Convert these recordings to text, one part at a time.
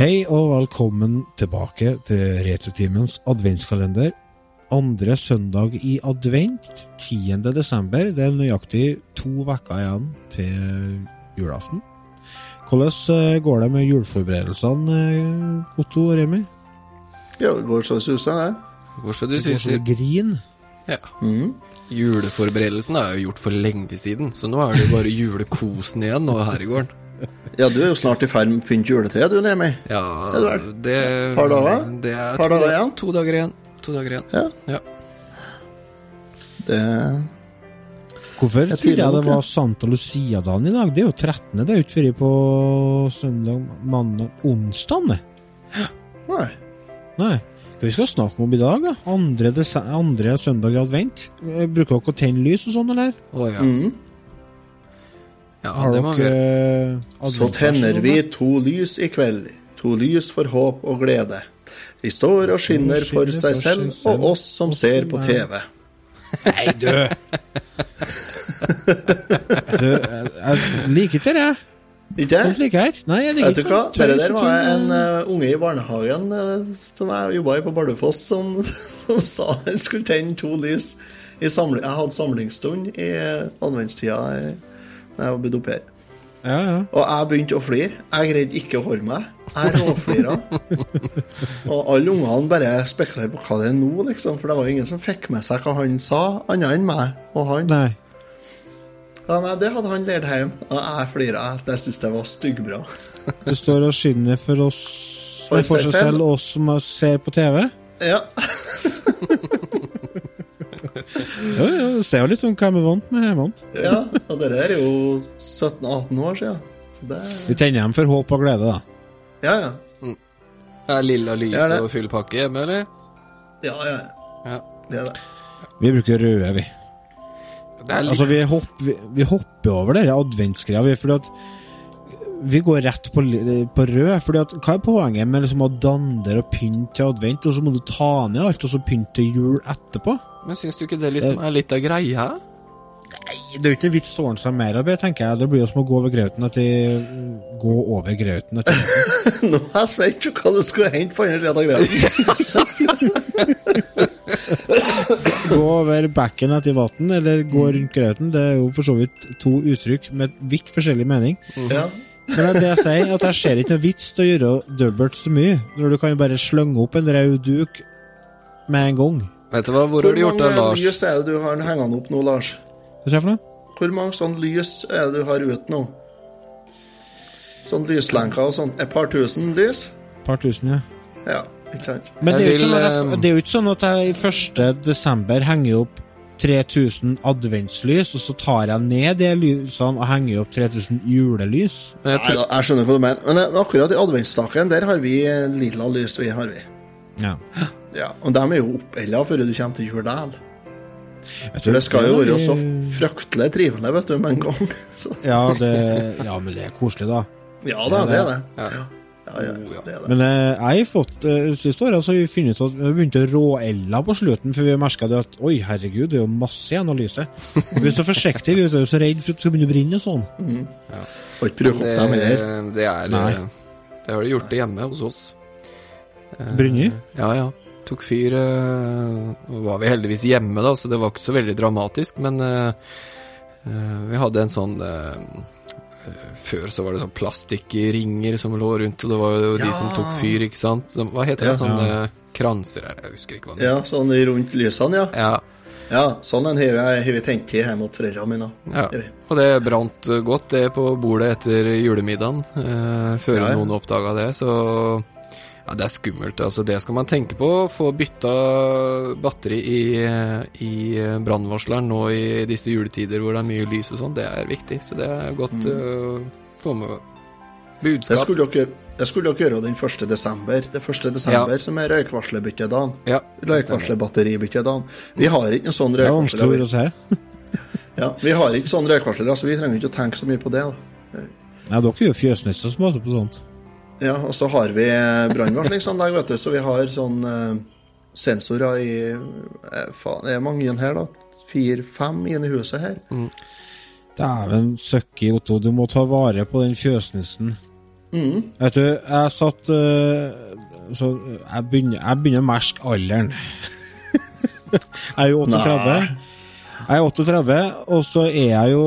Hei og velkommen tilbake til Retrotimens adventskalender. Andre søndag i advent, 10. desember. Det er nøyaktig to uker igjen til julaften. Hvordan eh, går det med juleforberedelsene, eh, Otto og Remi? Ja, det går så det suser, det. Går så du Går så syser? grin? Ja. Mm. Juleforberedelsen er jo gjort for lenge siden, så nå er det bare julekosen igjen nå her i gården. Ja, du er jo snart i ferd med å pynte juletreet, du, Lemi. Ja, Edvard, det par dager? Det er Par dager igjen? to dager igjen. To dager igjen. Ja. Ja. Det Hvorfor Jeg trodde jeg det var Santa Lucia-dagen i dag? Det er jo 13. Det er jo ikke før på søndag, mandag, onsdag. Nei. Nei. Hva vi skal snakke om i dag, da? Andre, andre søndag i advent? Eh, Bruker dere å tenne lys og sånn, eller? Å ja. Mhm. Ja, Har det må vi dere gjøre. Så tenner vi to lys i kveld. To lys for håp og glede. De står og skinner for seg selv og oss som ser på TV. Nei, du! altså, jeg, liker ikke det. Ikke? jeg? liker jeg. Nei, jeg liker Vet du hva? der var en eh, unge i barnehagen uh, som jeg jobba i på Bardufoss, som, som sa han skulle tenne to lys i. Jeg hadde samlingsstund i uh, adventstida eh, da jeg var blitt her. Ja, ja. Og jeg begynte å flire. Jeg greide ikke å holde meg. Jeg råflira. og alle ungene bare spekulerte på hva det er nå, liksom. For det var jo ingen som fikk med seg hva han sa, annet enn meg og han. Nei. Ja, nei, det hadde han lært hjem. Og jeg flira. Det syns jeg var styggbra. Du står og skinner for oss For for seg selv. oss som ser på TV. Ja. Ja, ja, det ser jo litt om hva vi er vant med Vant. ja. Og det er jo 17-18 år siden. Det Vi tenner dem for håp og glede, da. Ja, ja. Er lilla lys Ja, og full pakke hjemme, eller? Ja, ja. Ja. Det er det. Vi bruker røde, vi. Litt Altså, vi, hopp, vi, vi hopper over denne adventsgreia, vi, fordi at vi går rett på, på rød. Fordi at, hva er poenget med liksom å dandre og pynte til advent, og så må du ta ned alt og så pynte til jul etterpå? Men syns du ikke det liksom er litt av greia? Nei, Det er jo ikke vits å ordne seg mer av det, tenker jeg. Det blir jo som å gå over grauten etter Gå over grauten etter Nå er jeg spent på hva du skulle hente på den reda grauten. Gå over bekken etter vann, eller gå rundt grauten. Det er jo for så vidt to uttrykk med vidt forskjellig mening. Ja. Men det er det jeg sier, at jeg ser ikke noe vits til å gjøre dobbelt så mye, når du kan bare slenge opp en rød duk med en gang. Vet du hva, hvor har du gjort av Lars? lys er det du har hengende opp nå, Lars? Hva skjer for noe? Hvor mange sånn lys er det du har ute nå? Sånn lyslenker og sånn. Et par tusen lys? Et par tusen, ja. Ja, ikke sant? Men det er, jo ikke sånn at jeg, eh, det er jo ikke sånn at jeg i 1. desember henger opp 3000 adventslys, og så tar jeg ned de lysene og henger opp 3000 julelys. Jeg Nei, tror, da, jeg skjønner hva du mener. Men eh, akkurat i adventsstaken, der har vi eh, lilla lys, vi har vi. Ja. Ja, og de er jo oppella før du kommer til Jordal. Jeg For tror det skal jo være så fryktelig trivelig, vet du, med en gang. Så, ja, det, ja, men det er koselig, da. ja da, det er det. Ja. Ja, ja, ja, Oh, det er det. Men eh, jeg har fått eh, siste året så har vi funnet ut at vi begynte å råelle på slutten, for vi merka at oi, herregud, det er jo masse analyse. Vi er så forsiktige, vi er jo så redd for at det skal begynne å brenne og sånn. Får ikke bruke opp dem det, heller. det er Nei. Det har de gjort det hjemme hos oss. Eh, Brynje? Ja, ja. Tok fyr eh, Nå var vi heldigvis hjemme, da, så det var ikke så veldig dramatisk, men eh, eh, vi hadde en sånn eh, eh, Før så var det sånn plastikkringer som lå rundt, og det var jo de Ja. som tok fyr, ikke sant? Som, hva heter det? Ja. Sånne kranser her, jeg husker ikke hva det heter. Ja, sånn rundt lysene, ja. Ja, Ja, sånn en har jeg vi tent til hjemme hos foreldrene mine. ja. Og det brant godt, det, på bordet etter julemiddagen, eh, før noen oppdaga det, så ja, det er skummelt. altså Det skal man tenke på. Få bytta batteri i, i brannvarsleren nå i disse juletider hvor det er mye lys og sånn. Det er viktig. Så det er godt å få med Det budskap. skulle dere, det skulle dere gjøre den 1. desember. Det 1. desember som er røykvarslerbyttedagen. Ja, Røykvarslerbatteribyttedagen. Vi har ikke noen sånn Det er vanskelig å røykvarsler. Ja, vi har ikke sånn røykvarsler, altså vi trenger ikke å tenke så mye på det. da. Nei, dere er jo fjøsnisser som passer på sånt. Ja, Og så har vi brannvarslingsanlegg, vet du, så vi har sånn eh, sensorer i eh, Faen, det er mange igjen her, da. Fire-fem inne i huset her. Dæven søkki, Otto, du må ta vare på den fjøsnissen. Vet du, jeg satt eh, Så jeg begynner, jeg begynner å merke alderen. jeg er jo 38. Nei. Jeg er 38, og så er jeg jo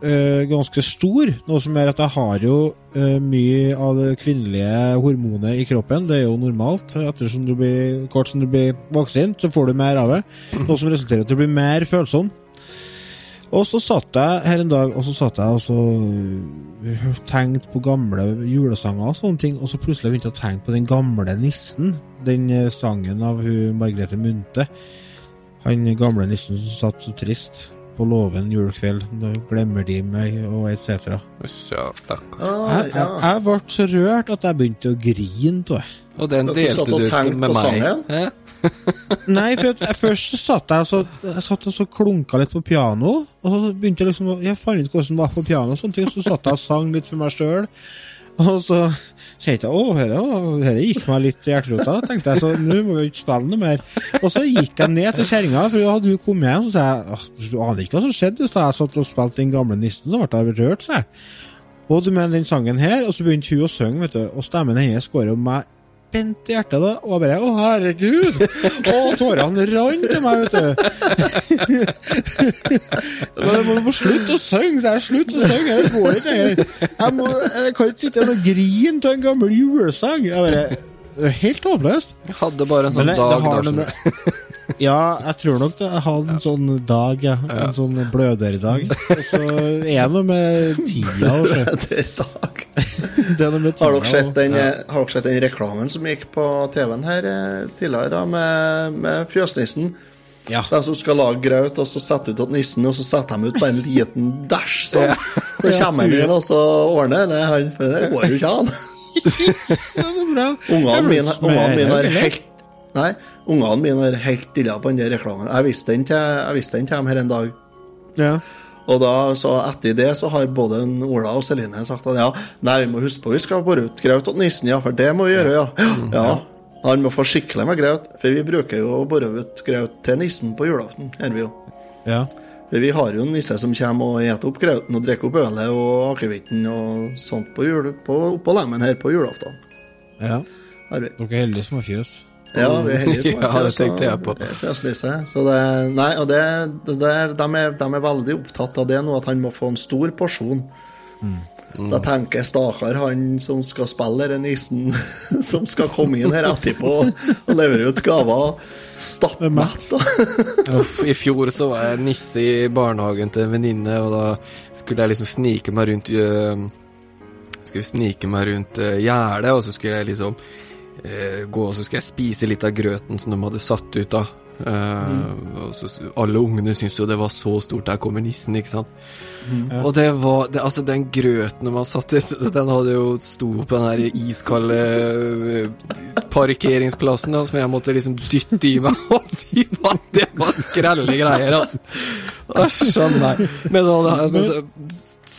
eh, ganske stor, noe som gjør at jeg har jo eh, mye av det kvinnelige hormonet i kroppen. Det er jo normalt. Ettersom du blir, kort som du blir voksen, så får du mer av det. Noe som resulterer i at du blir mer følsom. Og så satt jeg her en dag og så satt jeg og så øh, tenkte på gamle julesanger og sånne ting, og så plutselig begynte jeg å tenke på den gamle nissen. Den eh, sangen av hun Margrethe Munthe. Han gamle nissen som satt så trist på låven julekveld. Da glemmer de meg, og etc. Ja, stakkar. Ah, Jeg, jeg, jeg ble så rørt at jeg begynte å grine av det. Og den delte du ikke med meg. Nei, for at jeg, først så satt jeg, så, jeg satt og så klunka litt på piano, og så begynte jeg liksom Jeg fant ut hvordan det var på piano, og sånne ting, så satt jeg og sang litt for meg sjøl. Og så kjente jeg å, dette, gikk meg litt i hjerterota. tenkte jeg, så nå må vi ikke spille noe mer. Og så gikk jeg ned til kjerringa, for da hadde hun kommet hjem, så sa jeg «Åh, du aner ikke hva som skjedde så da Jeg satt og spilte den gamle nissen, så ble jeg rørt, sa jeg. Og du mener den sangen her, og så begynte hun å synge, vet du, og stemmen hennes går jo meg bent i hjertet, da. Og bare Å, herregud! Og tårene rant til meg, vet du. Men jeg må, slutte å synge, så jeg slutt å synge. Det går ikke lenger. Jeg, må, jeg kan ikke sitte og grine av en gammel julesang. Jeg bare det er Helt håpløst. Jeg hadde bare en sånn det- dag det da. noe skjønner du. med- Ja, jeg tror nok det. Jeg hadde en sånn dag, ja. En sånn bløderdag. Og så er det noe med tida å Har dere sett den, ja. den reklamen som gikk på TV-en her eh, tidligere, da, med, med fjøsnissen? Ja. De som skal lage grøt, og så setter ut at nissen, og så setter de ut bare en liten dæsj sånn. Så kommer han inn, og så ordner det han. For det går jo ikke an. Så. Ungene mine, har helt Nei, ungene mine har helt dilla på den reklamen. Jeg visste den til, jeg visste den til dem her en dag. Ja. Og da, så etter det så har både en Ola og Celine sagt at ja, nei, vi må huske på vi skal bore ut graut til nissen, ja, for det må vi gjøre, ja. ja. ja. Han må få skikkelig med graut, for vi bruker jo å bore ut graut til nissen på julaften. Her vi jo. ja. For vi har jo en nisse som kommer og eter opp grauten og drikker opp ølet og akevitten og sånt på jul, på, oppå lemmen her på julaften. ja. Dere er heldige som har fjøs. Ja, vi er heldige som Ja, det tenkte jeg på. det er. Så det, nei, og det, det der, de, er, de er veldig opptatt av det nå, at han må få en stor porsjon. Så jeg tenker stakkar han som skal spille denne nissen, som skal komme inn her etterpå og levere ut gaver. Stappmett. da. I fjor så var jeg nisse i barnehagen til en venninne, og da skulle jeg liksom snike meg rundt øh, Skulle snike meg rundt øh, gjerdet, og så skulle jeg liksom gå og så skal jeg spise litt av grøten som de hadde satt ut, av. Mm. og så, alle ungene syntes jo det var så stort, der kommer nissen, ikke sant. Og det var det, Altså, den grøten hadde satt ut, den hadde jo sto på den der iskalde øh, parkeringsplassen, da, som jeg måtte liksom dytte i meg. Å, fy faen, det var skrelle greier, altså. Æsj a meg. Med så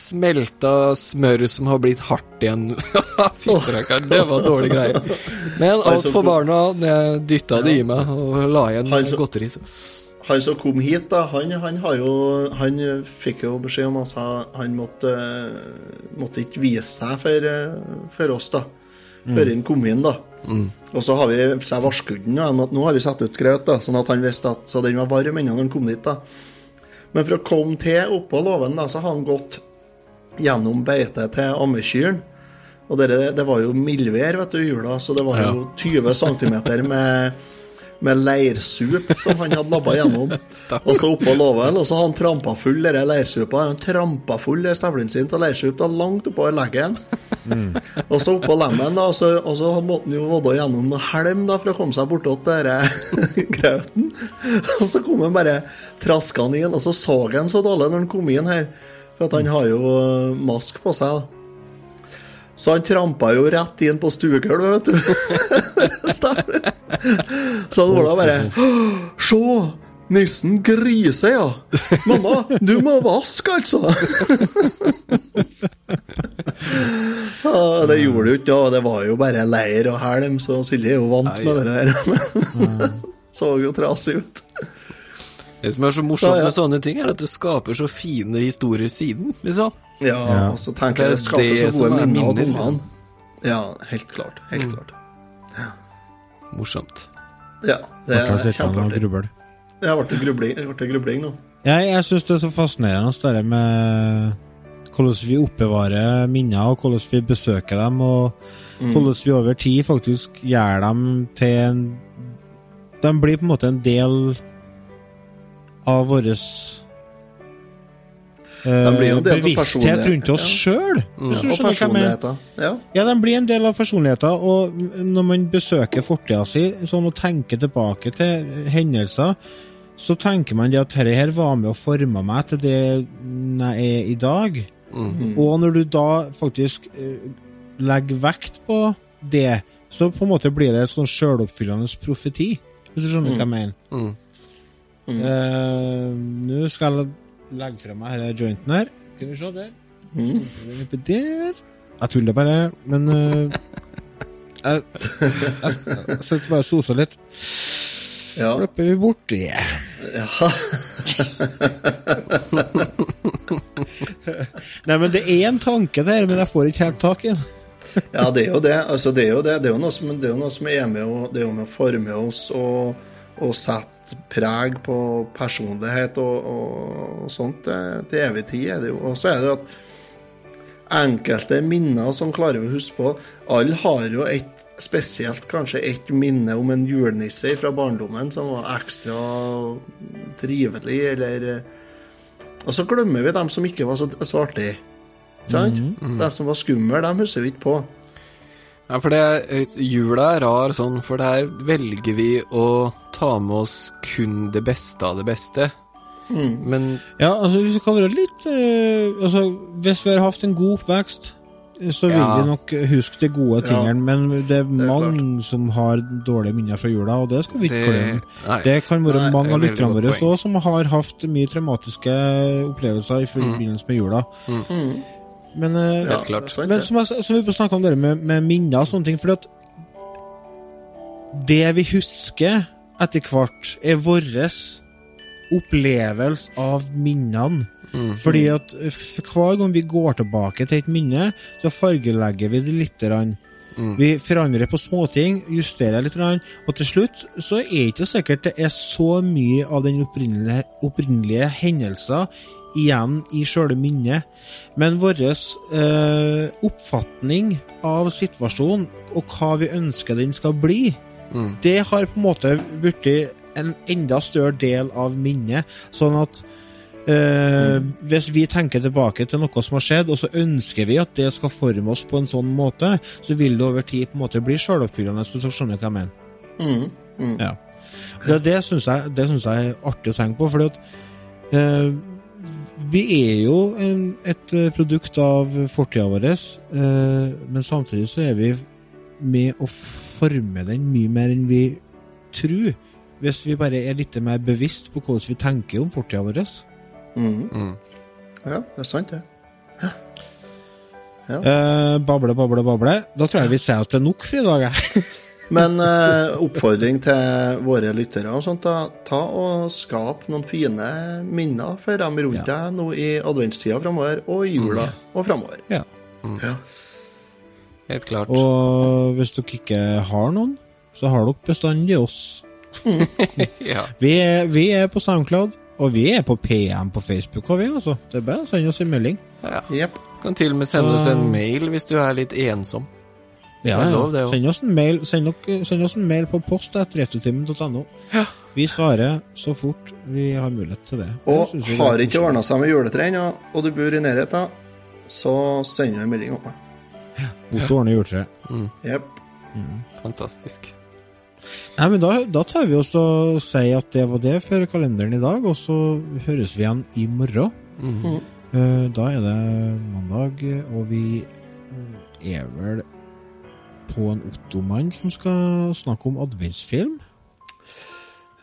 smelta smør som har blitt hardt igjen. Fytterakkeren, det var dårlige greier. Men alt Altså, for barna, jeg dytta det i meg og la igjen godteri. Han som kom hit, da, han, han har jo Han fikk jo beskjed om at han måtte, måtte ikke vise seg for, for oss, da. Før han kom inn, da. Og så har vi så jeg varsket den, ja, om at nå har vi satt ut grøt, da, sånn at han visste at Så den var varm ennå når han kom dit, da. Men for å komme til oppå låven, da, så har han gått gjennom beitet til ammekyrne. Og det, det var jo mildvær vet du, jula, så det var jo 20 cm med, med leirsup som han hadde labba gjennom. Og så oppå låven, og så han trampa full denne leirsupa. Han trampa full stavlen sin av leirsup da, langt oppover leggen. Og så oppå lemmen, da, og så, og så måtte han jo vadde gjennom noe helm da, for å komme seg bortåt denne grauten. Og så kom han bare traskende inn, og så så han så dårlig når han kom inn her. For at han har jo eh, mask på seg. da. Så han trampa jo rett inn på stuegulvet, vet du. Så det var da bare Se! Nissen griser, ja. Mamma, du må vaske, altså. Ja, det gjorde det jo ikke, og det var jo bare leir og helm, så Silje er jo vant med det der. Så jo trasig ut. Det som er så morsomt Ja, ja. med sånne ting, er at det skaper så fine historier siden, liksom. Ja, Ja. og så tenker jeg Det er skaper det så gode er minner av minner, ungene. Ja, helt klart. Helt klart. Morsomt. Ja, det er kjempeartig. Det ble det grubling, ble grubling nå. Jeg, jeg syns det er så fascinerende det med hvordan vi oppbevarer minner, og hvordan vi besøker dem, og hvordan vi over tid faktisk gjør dem til en De blir på en måte en del av vår av bevissthet rundt oss ja. sjøl. Og personligheter. Ja. Ja, de blir en del av personligheter, og når man besøker fortida si sånn, og tenker tilbake til hendelser, så tenker man det at dette her var med og forma meg til det jeg er i dag. Og når du da faktisk eh, legger vekt på det, så på en måte blir det en sånn sjøloppfyllende profeti, hvis du skjønner hva jeg mener. Mm. Eh, Nå skal jeg legge fra meg denne jointen her. Kan vi se der? Mm. oppi der. Jeg tuller bare, men uh, jeg, jeg, jeg sitter bare og soser litt. Ja. løper vi borti. ja. Nei, men det er en tanke der, men jeg får ikke helt tak i den. Ja, det er jo det. Altså, det, er jo det. Det, er jo noe som, det er jo noe som er med å, med å forme oss og, og sette preg på personlighet og, og, sånt til, evig tid. Er det jo. Og så er det jo at enkelte minner som klarer vi å huske på Alle har jo et spesielt kanskje et minne om en julenisse fra barndommen som var ekstra trivelig, eller Og så glemmer vi dem som ikke var så, så artige. Sant? De som var skumle, dem husker vi ikke på. Ja, for det er, jula er rar sånn, for der velger vi å ta med oss kun det beste av det beste. Men Ja, altså hvis vi kan være litt eh, Altså, hvis vi har hatt en god oppvekst, eh, så vil Ja. vi nok huske de gode Ja. tingene, men det er er mange som har dårlige minner fra jula, og det skal vi ikke Det- glemme. nei. Det kan være Nei, mange er av lytterne våre som har hatt mye traumatiske opplevelser i forbindelse med jula. Men, eh, Ja, klart. sant, men som, jeg, som vi snakka om det med, med minner og sånne ting, fordi at det vi husker etter hvert, er vår opplevelse av minnene. Fordi at hver gang vi går tilbake til et minne, så fargelegger vi det litt. grann. Vi forandrer på småting, justerer litt, og til slutt så er det ikke sikkert det er så mye av den opprinnelige, opprinnelige hendelsen igjen i sjøle minnet. Men vår eh, oppfatning av situasjonen og hva vi ønsker den skal bli, det har på en måte blitt en enda større del av minnet. Sånn at eh, hvis vi tenker tilbake til noe som har skjedd, og så ønsker vi at det skal forme oss på en sånn måte, så vil det over tid på en måte bli sjøloppfyllende, hvis du skjønner hva jeg mener. Mm, Ja. Det, det syns jeg, jeg er artig å tenke på, fordi at eh, vi er jo en, et eh, produkt av fortida vår, eh, men samtidig så er vi med å forme den mye mer enn vi tror. Hvis vi bare er litt mer bevisst på hvordan vi tenker om fortida vår. Ja, det er sant, det. Eh, bable, bable, bable. Da tror jeg vi sier at det er nok for i dag. jeg. Men eh, oppfordring til våre lyttere og sånt, da. Ta og skap noen fine minner for dem rundt deg nå i adventstida framover, og i jula og framover. ja. Ja. helt klart. Og hvis dere ikke har noen, så har dere bestandig oss. Ja. Vi er, vi er på SoundCloud, og vi er på PM på Facebook. Og vi, altså. Det er bare å sende oss en melding. ja. Yep. Kan til og med sende Så- oss en mail hvis du er litt ensom. Ja, Det er ja. lov, det jo. Send oss en mail, send dere, send oss en mail på post etter retrotimen.no. Vi svarer så fort vi har mulighet til det. Det Og det har ikke ordna seg med juletre ennå, og du bor i nærheten, så sender jeg en melding om meg. å ordne juletre. Jepp. Fantastisk. Nei, men da, da tar vi oss og sier at det var det for kalenderen i dag, og så høres vi igjen i morgen. Mm -hmm. Da er det mandag, og vi er vel på en Ottomann som skal snakke om adventsfilm.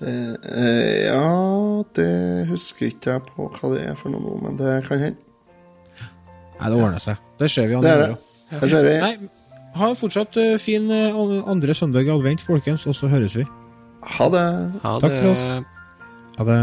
Eh, eh, ja, det husker ikke jeg på hva det er for noe men det kan hende. Nei, det ordner seg. Det ser vi Det er det. Ser vi. Nei, ha en fortsatt eh, fin eh, andre søndag i advent, folkens, og så høres vi. Ha det. Ha Takk det. for oss. Ha det.